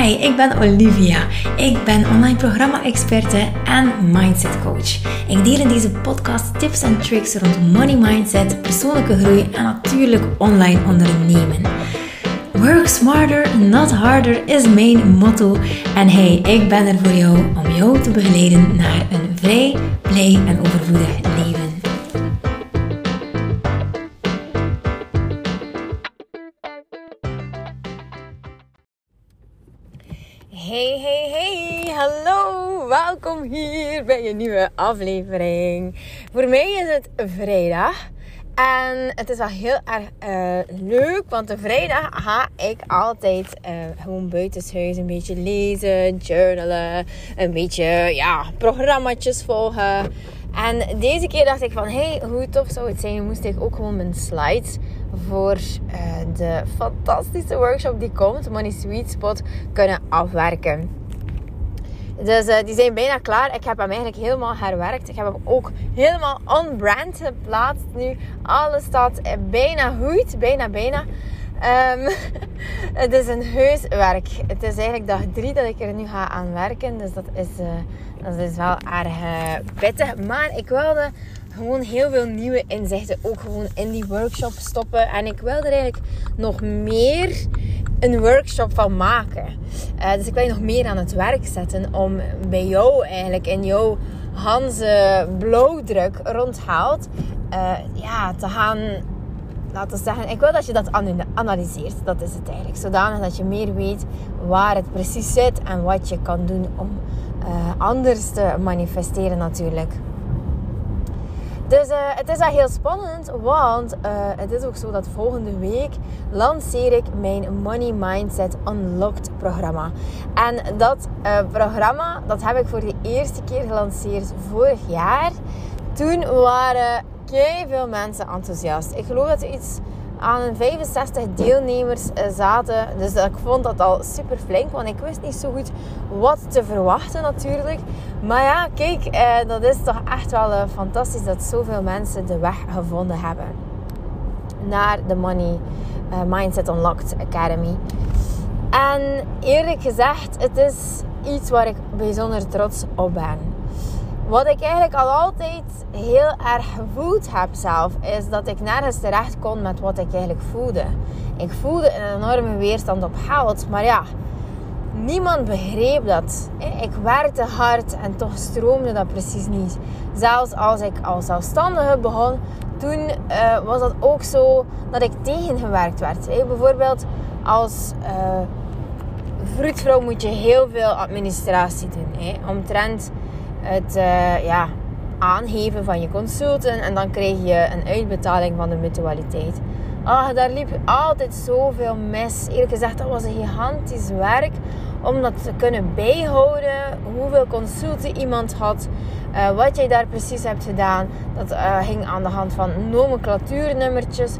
Hi, ik ben Olivia. Ik ben online programma-experte en mindset coach. Ik deel in deze podcast tips en tricks rond money mindset, persoonlijke groei en natuurlijk online ondernemen. Work smarter, not harder is mijn motto. En hey, ik ben er voor jou om jou te begeleiden naar een vrij, blij en overvloedig leven. Welkom hier bij een nieuwe aflevering. Voor mij is het vrijdag en het is wel heel erg uh, leuk, want de vrijdag ga ik altijd uh, gewoon buitenshuis een beetje lezen, journalen, een beetje ja, programma's volgen. En deze keer dacht ik van, hey, hoe tof zou het zijn, moest ik ook gewoon mijn slides voor uh, de fantastische workshop die komt, Money Sweet Spot, kunnen afwerken. Dus uh, die zijn bijna klaar. Ik heb hem eigenlijk helemaal herwerkt. Ik heb hem ook helemaal on-brand geplaatst nu. Alles staat bijna goed. Bijna, bijna. Um, het is een heus werk. Het is eigenlijk dag drie dat ik er nu ga aan werken. Dus dat is, uh, dat is wel erg pittig. Maar ik wilde gewoon heel veel nieuwe inzichten ook gewoon in die workshop stoppen. En ik wil er eigenlijk nog meer een workshop van maken. Uh, dus ik wil je nog meer aan het werk zetten om bij jou eigenlijk in jouw Hanse blauwdruk rondhaalt. Uh, ja, te gaan laten zeggen. Ik wil dat je dat analyseert. Dat is het eigenlijk. Zodanig dat je meer weet waar het precies zit en wat je kan doen om uh, anders te manifesteren natuurlijk. Dus uh, het is heel spannend, want uh, het is ook zo dat volgende week lanceer ik mijn Money Mindset Unlocked programma. En dat uh, programma, dat heb ik voor de eerste keer gelanceerd vorig jaar. Toen waren veel mensen enthousiast. Ik geloof dat er iets aan 65 deelnemers eh, zaten. Dus ik vond dat al super flink, want ik wist niet zo goed wat te verwachten natuurlijk. Maar ja, kijk, eh, dat is toch echt wel uh, fantastisch dat zoveel mensen de weg gevonden hebben naar de Money Mindset Unlocked Academy. En eerlijk gezegd, het is iets waar ik bijzonder trots op ben. Wat ik eigenlijk al altijd heel erg gevoeld heb zelf, is dat ik nergens terecht kon met wat ik eigenlijk voelde. Ik voelde een enorme weerstand op geld, maar ja, niemand begreep dat. Ik werkte hard en toch stroomde dat precies niet. Zelfs als ik als zelfstandige begon, toen uh, was dat ook zo dat ik tegengewerkt werd. Bijvoorbeeld als vroedvrouw moet je heel veel administratie doen. Omtrent het uh, ja, aangeven van je consulten en dan kreeg je een uitbetaling van de mutualiteit. Ah, daar liep altijd zoveel mis. Eerlijk gezegd, dat was een gigantisch werk om dat te kunnen bijhouden. Hoeveel consulten iemand had, uh, wat jij daar precies hebt gedaan. Dat uh, ging aan de hand van nomenclatuurnummertjes.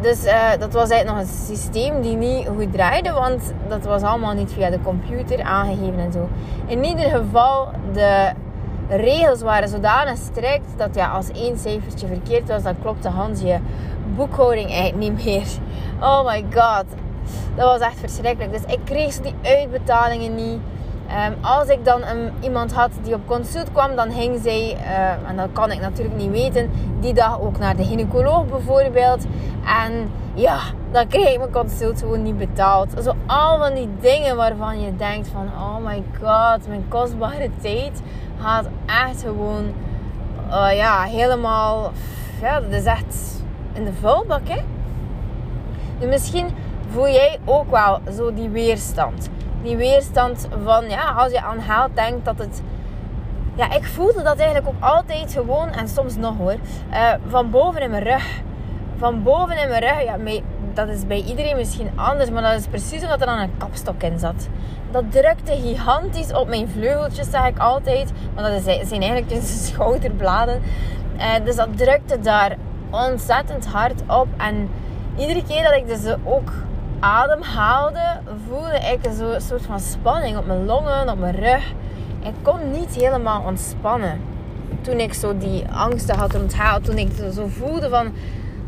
Dus dat was eigenlijk nog een systeem die niet goed draaide, want dat was allemaal niet via de computer aangegeven en zo. In ieder geval, de regels waren zodanig strikt dat ja, als één cijfertje verkeerd was, dan klopte Hans je boekhouding eigenlijk niet meer. Oh my god, dat was echt verschrikkelijk. Dus ik kreeg die uitbetalingen niet. Um, als ik dan um, iemand had die op consult kwam, dan ging zij, uh, en dat kan ik natuurlijk niet weten, die dag ook naar de gynaecoloog bijvoorbeeld. En ja, dan kreeg ik mijn consult gewoon niet betaald. Zo al van die dingen waarvan je denkt van, oh my god, mijn kostbare tijd gaat echt gewoon, uh, ja, helemaal, ja, dat is echt in de vuilbak, hè. Dus misschien voel jij ook wel zo die weerstand. Die weerstand van, ja, als je aan geld denkt dat het... Ja, ik voelde dat eigenlijk ook altijd gewoon, en soms nog hoor, uh, van boven in mijn rug. Van boven in mijn rug, ja, dat is bij iedereen misschien anders, maar dat is precies omdat er dan een kapstok in zat. Dat drukte gigantisch op mijn vleugeltjes, zeg ik altijd. Want dat zijn eigenlijk dus schouderbladen. Uh, dus dat drukte daar ontzettend hard op. En iedere keer dat ik dus ook adem haalde, voelde ik een soort van spanning op mijn longen, op mijn rug. Ik kon niet helemaal ontspannen. Toen ik zo die angsten had onthaald, toen ik zo voelde van,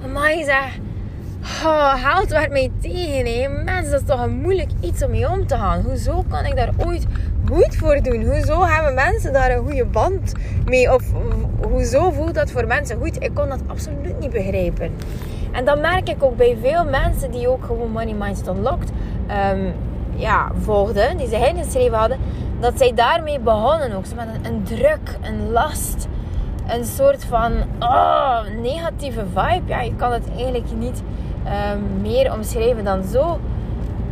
amai zeg, Oh, haalt werd mij tegen. Mensen, dat is toch een moeilijk iets om mee om te gaan. Hoezo kan ik daar ooit goed voor doen? Hoezo hebben mensen daar een goede band mee? Of hoezo voelt dat voor mensen goed? Ik kon dat absoluut niet begrijpen. En dan merk ik ook bij veel mensen die ook gewoon Money Mindset Unlocked um, ja, volgden, die ze ingeschreven hadden, dat zij daarmee begonnen ook. Met een, een druk, een last, een soort van oh, negatieve vibe. Ja, je kan het eigenlijk niet um, meer omschrijven dan zo.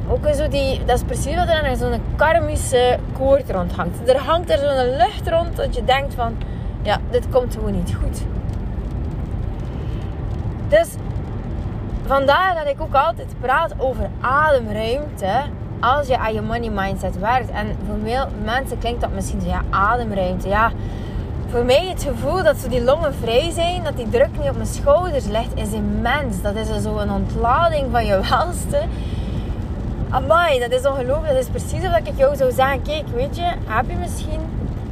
Ook zo die, dat is precies wat er aan zo'n karmische koord rond hangt. Er hangt er zo'n lucht rond dat je denkt van, ja, dit komt gewoon niet goed. Dus vandaar dat ik ook altijd praat over ademruimte als je aan je money mindset werkt. En voor veel mensen klinkt dat misschien ja, ademruimte. Ja, voor mij het gevoel dat zo die longen vrij zijn, dat die druk niet op mijn schouders ligt, is immens. Dat is zo een ontlading van je welste. Amai, dat is ongelooflijk. Dat is precies wat ik jou zou zeggen. Kijk, weet je, heb je misschien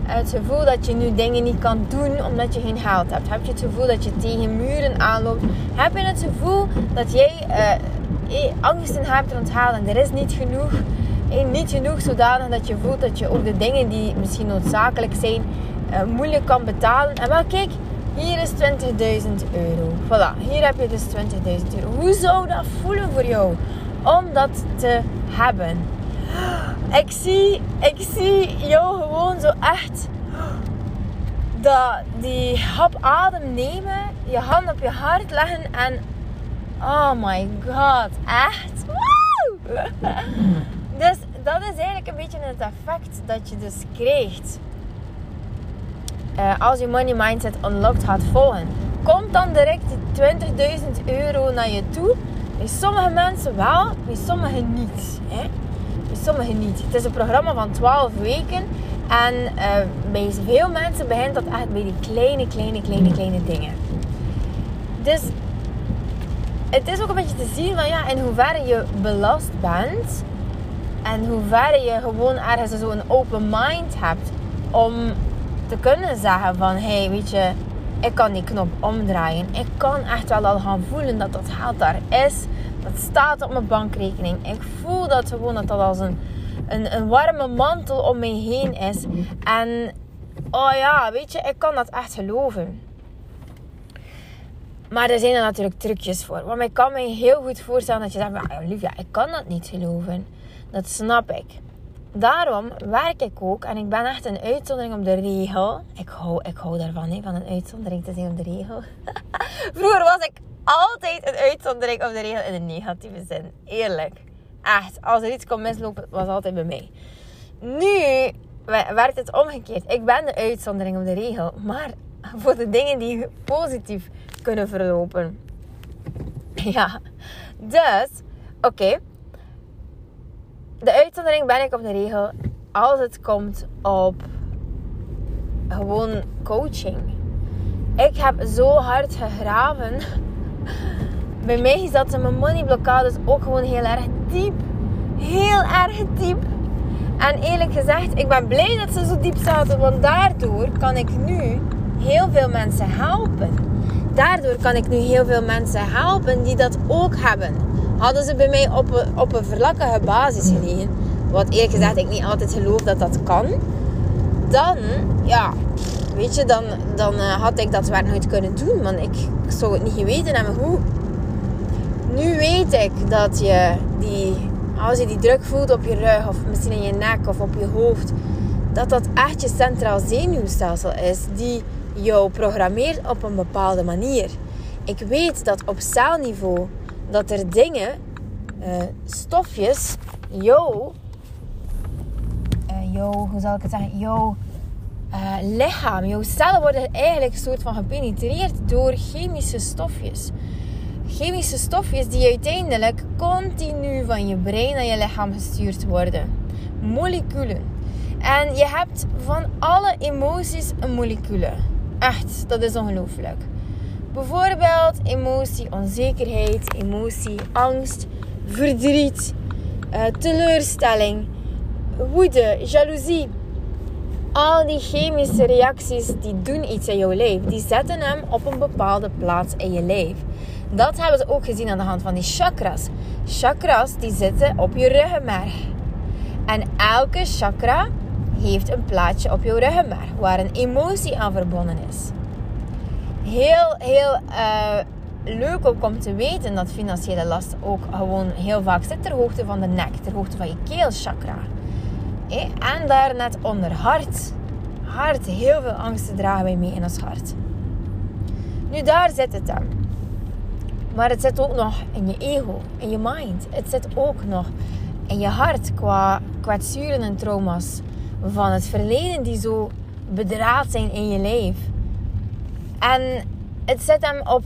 het gevoel dat je nu dingen niet kan doen omdat je geen geld hebt? Heb je het gevoel dat je tegen muren aanloopt? Heb je het gevoel dat jij uh, angsten hebt rond en er is niet genoeg? Eh, niet genoeg zodanig dat je voelt dat je ook de dingen die misschien noodzakelijk zijn, uh, moeilijk kan betalen. En wel, kijk, hier is 20.000 euro. Voilà, hier heb je dus 20.000 euro. Hoe zou dat voelen voor jou om dat te hebben? Ik zie, ik zie jou gewoon zo echt dat die hap adem nemen, je hand op je hart leggen en oh my god, echt. Dus dat is eigenlijk een beetje het effect dat je dus krijgt uh, als je money mindset unlocked gaat volgen. Komt dan direct die 20.000 euro naar je toe? Bij sommige mensen wel, bij sommigen niet. Hè? Bij sommigen niet. Het is een programma van 12 weken. En uh, bij veel mensen begint dat echt bij die kleine, kleine, kleine, kleine dingen. Dus het is ook een beetje te zien van ja, in hoeverre je belast bent. En hoe ver je gewoon ergens zo'n open mind hebt om te kunnen zeggen van hé, hey, weet je, ik kan die knop omdraaien. Ik kan echt wel al gaan voelen dat dat geld daar is. Dat staat op mijn bankrekening. Ik voel dat gewoon dat dat als een, een, een warme mantel om mij heen is. En oh ja, weet je, ik kan dat echt geloven. Maar er zijn er natuurlijk trucjes voor. Want ik kan me heel goed voorstellen dat je zegt, ja, Olivia, ik kan dat niet geloven. Dat snap ik. Daarom werk ik ook, en ik ben echt een uitzondering op de regel. Ik hou, ik hou daarvan, hè, van een uitzondering te zijn op de regel. Vroeger was ik altijd een uitzondering op de regel in een negatieve zin. Eerlijk. Echt. Als er iets kon mislopen, was altijd bij mij. Nu werkt het omgekeerd. Ik ben de uitzondering op de regel. Maar voor de dingen die positief kunnen verlopen. Ja. Dus, oké de uitzondering ben ik op de regel als het komt op gewoon coaching. Ik heb zo hard gegraven. Bij mij zaten mijn moneyblokkades ook gewoon heel erg diep. Heel erg diep. En eerlijk gezegd, ik ben blij dat ze zo diep zaten, want daardoor kan ik nu heel veel mensen helpen. Daardoor kan ik nu heel veel mensen helpen die dat ook hebben hadden ze bij mij op een, op een vlakkige basis gelegen, wat eerlijk gezegd ik niet altijd geloof dat dat kan, dan, ja, weet je, dan, dan uh, had ik dat werk nooit kunnen doen, want ik, ik zou het niet geweten hebben hoe. Nu weet ik dat je die, als je die druk voelt op je rug, of misschien in je nek of op je hoofd, dat dat echt je centraal zenuwstelsel is die jou programmeert op een bepaalde manier. Ik weet dat op celniveau dat er dingen, uh, stofjes, jouw, uh, jouw, hoe zal ik het zeggen, jouw uh, lichaam, jouw cellen worden eigenlijk een soort van gepenetreerd door chemische stofjes. Chemische stofjes die uiteindelijk continu van je brein naar je lichaam gestuurd worden. Moleculen. En je hebt van alle emoties een molecule. Echt, dat is ongelooflijk. Bijvoorbeeld emotie onzekerheid, emotie angst, verdriet, uh, teleurstelling, woede, jaloezie. Al die chemische reacties die doen iets in jouw lijf. Die zetten hem op een bepaalde plaats in je lijf. Dat hebben ze ook gezien aan de hand van die chakras. Chakras die zitten op je ruggenmerg. En elke chakra heeft een plaatje op je ruggenmerg waar een emotie aan verbonden is. Heel, heel uh, leuk ook om te weten dat financiële last ook gewoon heel vaak zit ter hoogte van de nek, ter hoogte van je keelchakra. En daar net onder hart. Hart, heel veel angsten dragen wij mee in ons hart. Nu daar zit het dan. Maar het zit ook nog in je ego, in je mind. Het zit ook nog in je hart qua kwetsuren en trauma's van het verleden die zo bedraad zijn in je leven. En het zit hem op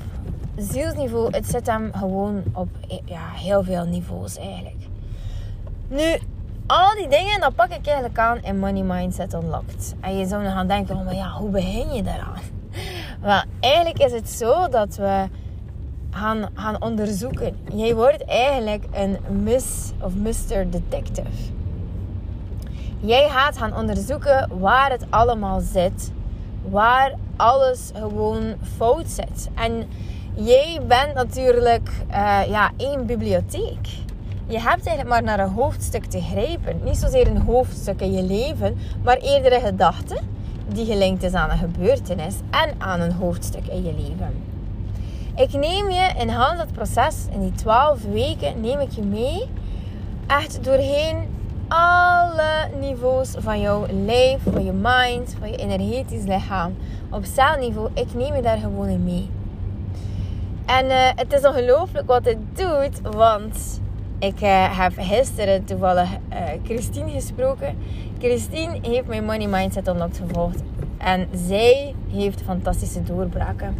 zielsniveau, het zit hem gewoon op ja, heel veel niveaus eigenlijk. Nu, al die dingen, dan pak ik eigenlijk aan in Money Mindset Unlocked. En je zou dan gaan denken, oh, maar ja, hoe begin je daaraan? Maar eigenlijk is het zo dat we gaan, gaan onderzoeken. Jij wordt eigenlijk een Miss of Mr. Detective. Jij gaat gaan onderzoeken waar het allemaal zit. Waar alles gewoon fout zit. En jij bent natuurlijk uh, ja, één bibliotheek. Je hebt eigenlijk maar naar een hoofdstuk te grijpen. Niet zozeer een hoofdstuk in je leven, maar eerder een gedachte die gelinkt is aan een gebeurtenis en aan een hoofdstuk in je leven. Ik neem je in hand het proces, in die 12 weken neem ik je mee, echt doorheen alle niveaus van jouw lijf, van je mind, van je energetisch lichaam. Op celniveau, ik neem je daar gewoon in mee. En uh, het is ongelooflijk wat het doet, want ik uh, heb gisteren toevallig uh, Christine gesproken. Christine heeft mijn Money Mindset Unlocked gevolgd. En zij heeft fantastische doorbraken.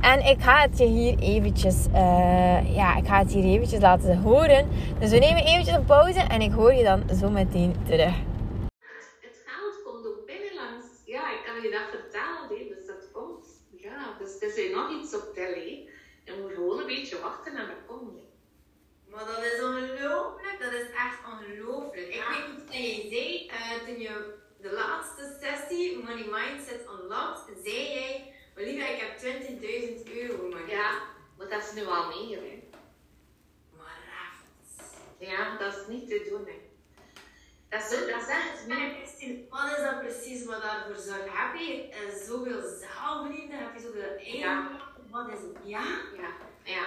En ik ga het je hier eventjes, uh, ja, ik ga het hier eventjes laten horen. Dus we nemen eventjes een pauze en ik hoor je dan zo meteen terug. Het geld komt ook binnenlangs. Ja, ik kan je dat vertellen, dus dat komt. Ja, dus er is nog iets op tele. Je moet gewoon een beetje wachten en dat komt. Maar dat is ongelooflijk, dat is echt ongelooflijk. Ik weet niet wat je zei uh, toen je de laatste sessie Money Mindset Unlocked, zei jij Olivia, ik heb 20.000 euro, maar... Ja, maar dat is nu al meer, hè. Maar raft. Ja, dat is niet te doen, hè. Dat is, dat is echt... Meer... Wat is dat precies wat daarvoor zorgt? Heb je zoveel zaalvrienden? Heb je zoveel eigen? Ja. Wat is het? Ja? Ja, ja.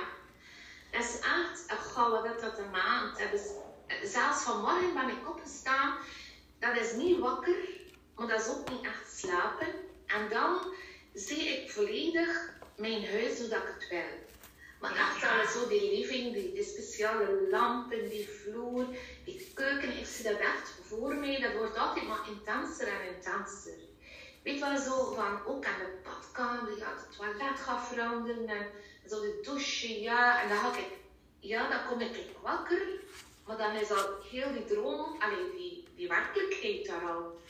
Dat is echt... een gouden dat dat een maand. Dat is, zelfs vanmorgen ben ik opgestaan. Dat is niet wakker, maar dat is ook niet echt slapen. En dan zie ik volledig mijn huis zodat ik het wil. Maar echt alles zo, die living, die, die speciale lampen, die vloer, die keuken, ik zie dat echt voor mij. Dat wordt altijd maar intenser en intenser. Weet wel zo van, ook aan de badkamer, ja, het toilet gaat veranderen en zo de douche, ja. En dan ga ik, ja, dan kom ik wakker. Maar dan is al heel die droom, alleen die, die werkelijkheid daar al.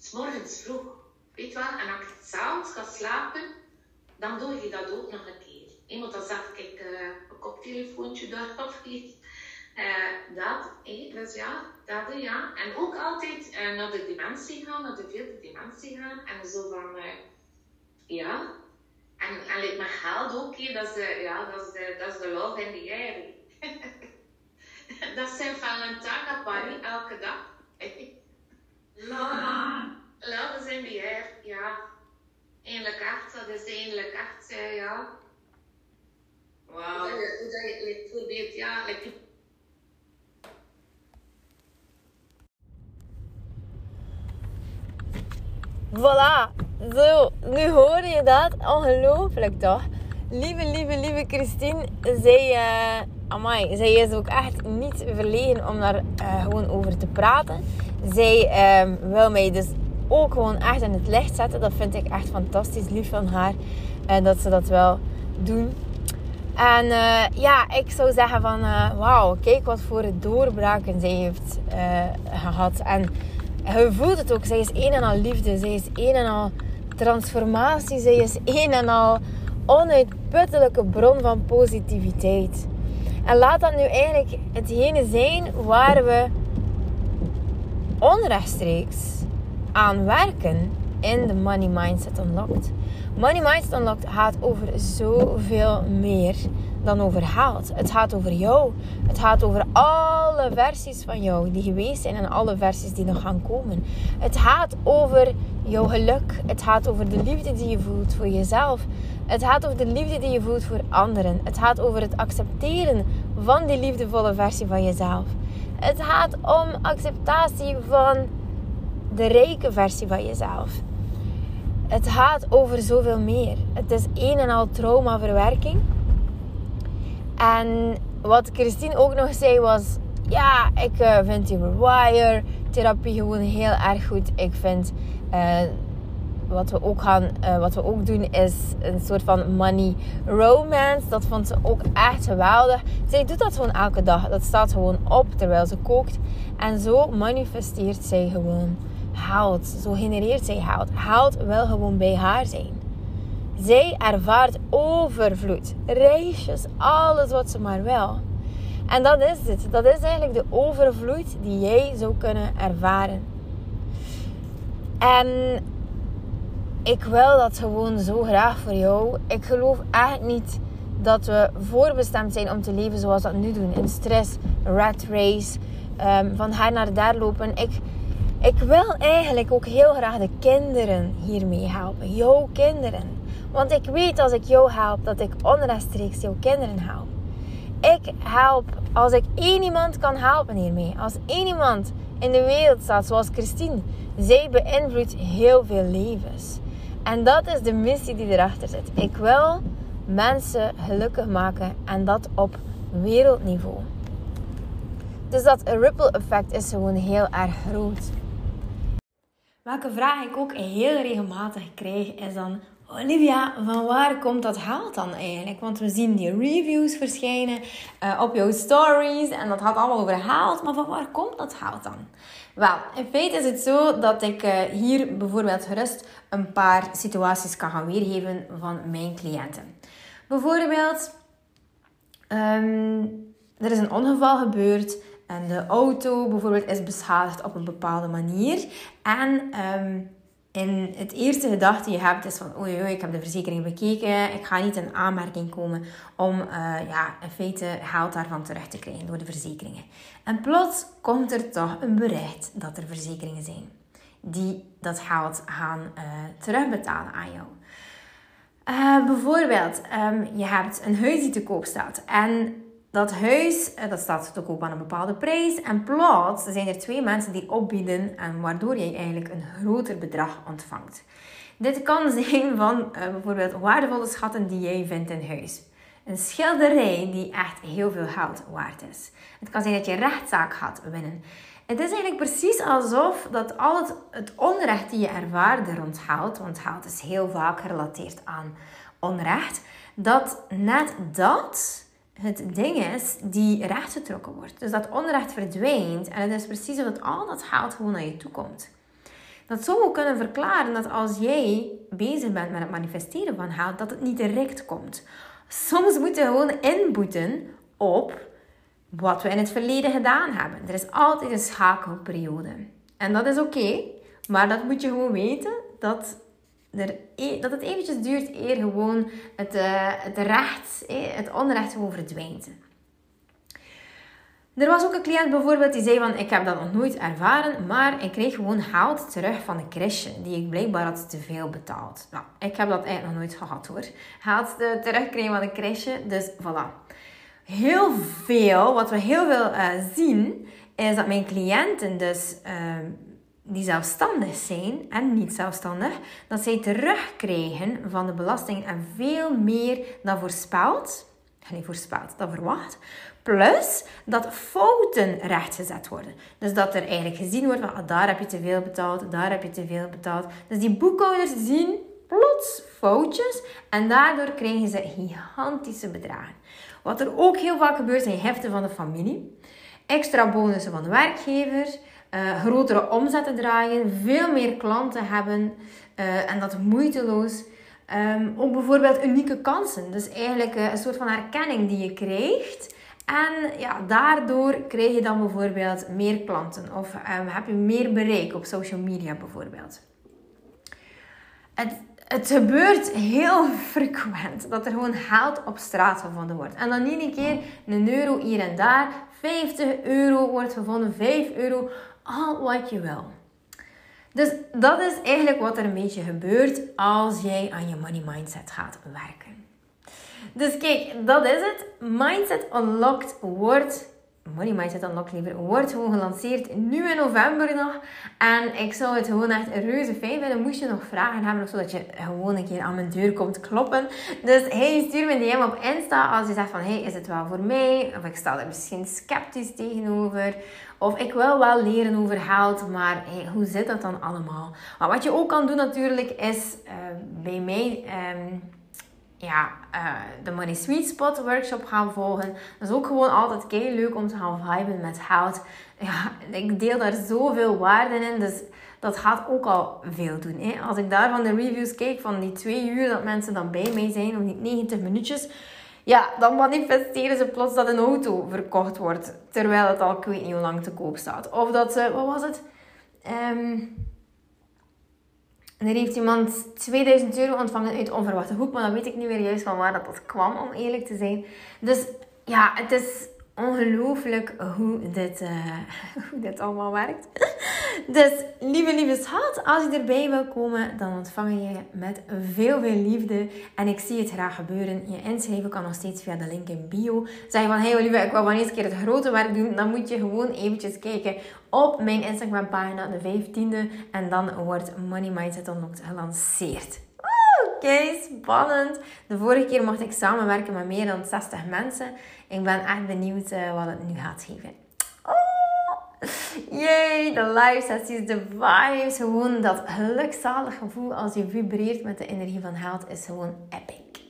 S morgens vroeg. Weet wel, en als ik s'avonds ga slapen, dan doe je dat ook nog een keer. Want dan zag ik uh, een koptelefoontje door. Uh, dat, dus ja, dat ja. En ook altijd naar de dimensie gaan, naar de vierde dimensie gaan. En zo van, ja. En, en me geld ook, hey, dat, is, ja, dat, is de, dat is de love in the air. dat zijn Valentijn Paris elke dag. Love. Love is in the air, ja. Eindelijk echt, dat is eindelijk echt, uh, ja. Wauw. Hoe dat je bijvoorbeeld, ja, like, Voilà, zo, nu hoor je dat. Ongelooflijk toch? Lieve, lieve, lieve Christine, zij, uh, amai, zij is ook echt niet verlegen om daar uh, gewoon over te praten. Zij uh, wil mij dus ook gewoon echt in het licht zetten. Dat vind ik echt fantastisch lief van haar. En dat ze dat wel doen. En uh, ja, ik zou zeggen van uh, wauw, kijk wat voor doorbraken zij heeft uh, gehad. En je voelt het ook, zij is een en al liefde, zij is een en al transformatie, zij is een en al onuitputtelijke bron van positiviteit. En laat dat nu eigenlijk hetgene zijn waar we onrechtstreeks aan werken in de Money Mindset Unlocked. Money Mindset Unlocked gaat over zoveel meer dan over haalt. Het gaat over jou. Het gaat over alle versies van jou die geweest zijn en alle versies die nog gaan komen. Het gaat over jouw geluk. Het gaat over de liefde die je voelt voor jezelf. Het gaat over de liefde die je voelt voor anderen. Het gaat over het accepteren van die liefdevolle versie van jezelf. Het gaat om acceptatie van de rijke versie van jezelf. Het gaat over zoveel meer. Het is een en al traumaverwerking. En wat Christine ook nog zei was... Ja, ik uh, vind die Rewire therapie gewoon heel erg goed. Ik vind... Uh, wat we ook gaan, uh, wat we ook doen, is een soort van money romance. Dat vond ze ook echt geweldig. Zij doet dat gewoon elke dag. Dat staat gewoon op terwijl ze kookt. En zo manifesteert zij gewoon hout. Zo genereert zij hout. Hout wil gewoon bij haar zijn. Zij ervaart overvloed. Reisjes, alles wat ze maar wil. En dat is het. Dat is eigenlijk de overvloed die jij zou kunnen ervaren. En ik wil dat gewoon zo graag voor jou. Ik geloof echt niet dat we voorbestemd zijn om te leven zoals we dat nu doen. In stress, rat race, um, van haar naar daar lopen. Ik, ik wil eigenlijk ook heel graag de kinderen hiermee helpen. Jouw kinderen. Want ik weet als ik jou help, dat ik onrechtstreeks jouw kinderen help. Ik help als ik één iemand kan helpen hiermee. Als één iemand in de wereld staat, zoals Christine. Zij beïnvloedt heel veel levens. En dat is de missie die erachter zit. Ik wil mensen gelukkig maken en dat op wereldniveau. Dus dat ripple effect is gewoon heel erg groot. Welke vraag ik ook heel regelmatig krijg is dan... Olivia, van waar komt dat haalt dan eigenlijk? Want we zien die reviews verschijnen uh, op jouw stories en dat gaat allemaal over haalt. Maar van waar komt dat haalt dan? Wel, in feite is het zo dat ik uh, hier bijvoorbeeld gerust een paar situaties kan gaan weergeven van mijn cliënten. Bijvoorbeeld, um, er is een ongeval gebeurd en de auto bijvoorbeeld is beschadigd op een bepaalde manier. En um, in het eerste gedachte je hebt is van oei, oei, ik heb de verzekering bekeken. Ik ga niet in aanmerking komen om uh, ja, in feite geld daarvan terug te krijgen door de verzekeringen. En plots komt er toch een bericht dat er verzekeringen zijn die dat geld gaan uh, terugbetalen aan jou. Uh, bijvoorbeeld, um, je hebt een huis die te koop staat en dat huis, eh, dat staat te koop aan een bepaalde prijs. En plots zijn er twee mensen die opbieden. En waardoor jij eigenlijk een groter bedrag ontvangt. Dit kan zijn van uh, bijvoorbeeld waardevolle schatten die jij vindt in huis. Een schilderij die echt heel veel geld waard is. Het kan zijn dat je rechtszaak gaat winnen. Het is eigenlijk precies alsof dat al het, het onrecht die je ervaart rond geld, want geld is heel vaak gerelateerd aan onrecht, dat net dat het ding is die rechtgetrokken wordt. Dus dat onrecht verdwijnt en het is precies dat al dat geld gewoon naar je toe komt. Dat zou kunnen verklaren dat als jij bezig bent met het manifesteren van geld, dat het niet direct komt. Soms moet je gewoon inboeten op wat we in het verleden gedaan hebben. Er is altijd een schakelperiode. En dat is oké, maar dat moet je gewoon weten dat e- dat het eventjes duurt eer gewoon het, uh, het recht, het onrecht gewoon verdwijnt. Er was ook een cliënt bijvoorbeeld die zei van ik heb dat nog nooit ervaren, maar ik kreeg gewoon geld terug van de crèche die ik blijkbaar had te veel betaald. Nou, ik heb dat eigenlijk nog nooit gehad hoor. Geld terugkrijgen van de crèche, dus voilà. Heel veel, wat we heel veel zien, is dat mijn cliënten dus uh, die zelfstandig zijn en niet zelfstandig, dat zij terugkrijgen van de belasting en veel meer dan voorspeld. Niet voorspeld, dan verwacht. Plus dat fouten rechtgezet worden. Dus dat er eigenlijk gezien wordt van ah, daar heb je te veel betaald, daar heb je te veel betaald. Dus die boekhouders zien plots foutjes en daardoor krijgen ze gigantische bedragen. Wat er ook heel vaak gebeurt zijn heften van de familie, extra bonussen van de werkgever uh, grotere omzetten draaien, veel meer klanten hebben uh, en dat moeiteloos. Um, ook bijvoorbeeld unieke kansen. Dus eigenlijk uh, een soort van herkenning die je krijgt. En ja, daardoor krijg je dan bijvoorbeeld meer klanten of um, heb je meer bereik op social media bijvoorbeeld. Het, het gebeurt heel frequent dat er gewoon geld op straat gevonden wordt. En dan niet een keer een euro hier en daar. 50 euro wordt gevonden, 5 euro, al wat je wil. Dus dat is eigenlijk wat er een beetje gebeurt als jij aan je money mindset gaat werken. Dus kijk, dat is het. Mindset Unlocked wordt Money Mindset Unlocked liever, wordt gewoon gelanceerd nu in november nog. En ik zou het gewoon echt reuze fijn vinden. Moest je nog vragen hebben of zodat je gewoon een keer aan mijn deur komt kloppen. Dus hey, stuur me een DM op Insta als je zegt van hey, is het wel voor mij? Of ik sta er misschien sceptisch tegenover. Of ik wil wel leren over geld, maar hey, hoe zit dat dan allemaal? Maar wat je ook kan doen natuurlijk is uh, bij mij... Um, ja, uh, de Money Sweet Spot workshop gaan volgen. Dat is ook gewoon altijd kei leuk om te gaan viben met hout. Ja, ik deel daar zoveel waarde in, dus dat gaat ook al veel doen. Hè? Als ik daar van de reviews kijk van die twee uur dat mensen dan bij mij zijn, of die 90 minuutjes, ja, dan manifesteren ze plots dat een auto verkocht wordt, terwijl het al ik weet lang te koop staat. Of dat ze, wat was het? Um, er heeft iemand 2000 euro ontvangen uit onverwachte hoek. Maar dan weet ik niet meer juist van waar dat, dat kwam, om eerlijk te zijn. Dus ja, het is ongelooflijk hoe dit, uh, hoe dit allemaal werkt. Dus lieve, lieve schat, als je erbij wil komen, dan ontvang je met veel, veel liefde. En ik zie het graag gebeuren. Je inschrijven kan nog steeds via de link in bio. Zeg je van, hey Olivia, ik wil wel eens een keer het grote werk doen. Dan moet je gewoon eventjes kijken op mijn Instagram pagina, de 15e. En dan wordt Money Mindset Unlocked gelanceerd. Oké, spannend. De vorige keer mocht ik samenwerken met meer dan 60 mensen. Ik ben echt benieuwd uh, wat het nu gaat geven. Oh, jee, de live sessies, de vibes. Gewoon dat gelukzalig gevoel als je vibreert met de energie van geld is gewoon epic.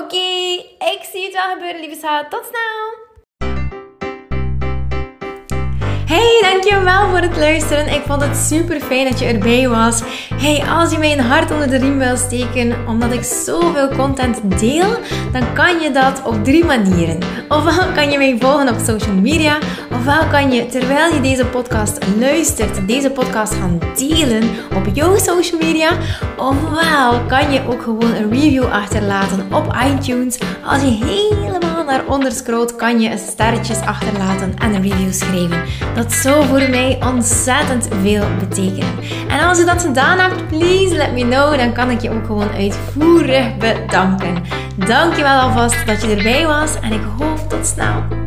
Oké, ik zie het wel gebeuren, lieve schat. Tot snel! Hey, dankjewel voor het luisteren. Ik vond het super fijn dat je erbij was. Hey, als je mij een hart onder de riem wil steken, omdat ik zoveel content deel, dan kan je dat op drie manieren. Ofwel kan je mij volgen op social media, ofwel kan je terwijl je deze podcast luistert, deze podcast gaan delen op jouw social media, ofwel kan je ook gewoon een review achterlaten op iTunes. Als je helemaal naar onder kan je sterretjes achterlaten en een review schrijven. Dat zou voor mij ontzettend veel betekenen. En als je dat gedaan hebt, please let me know. Dan kan ik je ook gewoon uitvoerig bedanken. Dankjewel alvast dat je erbij was en ik hoop tot snel.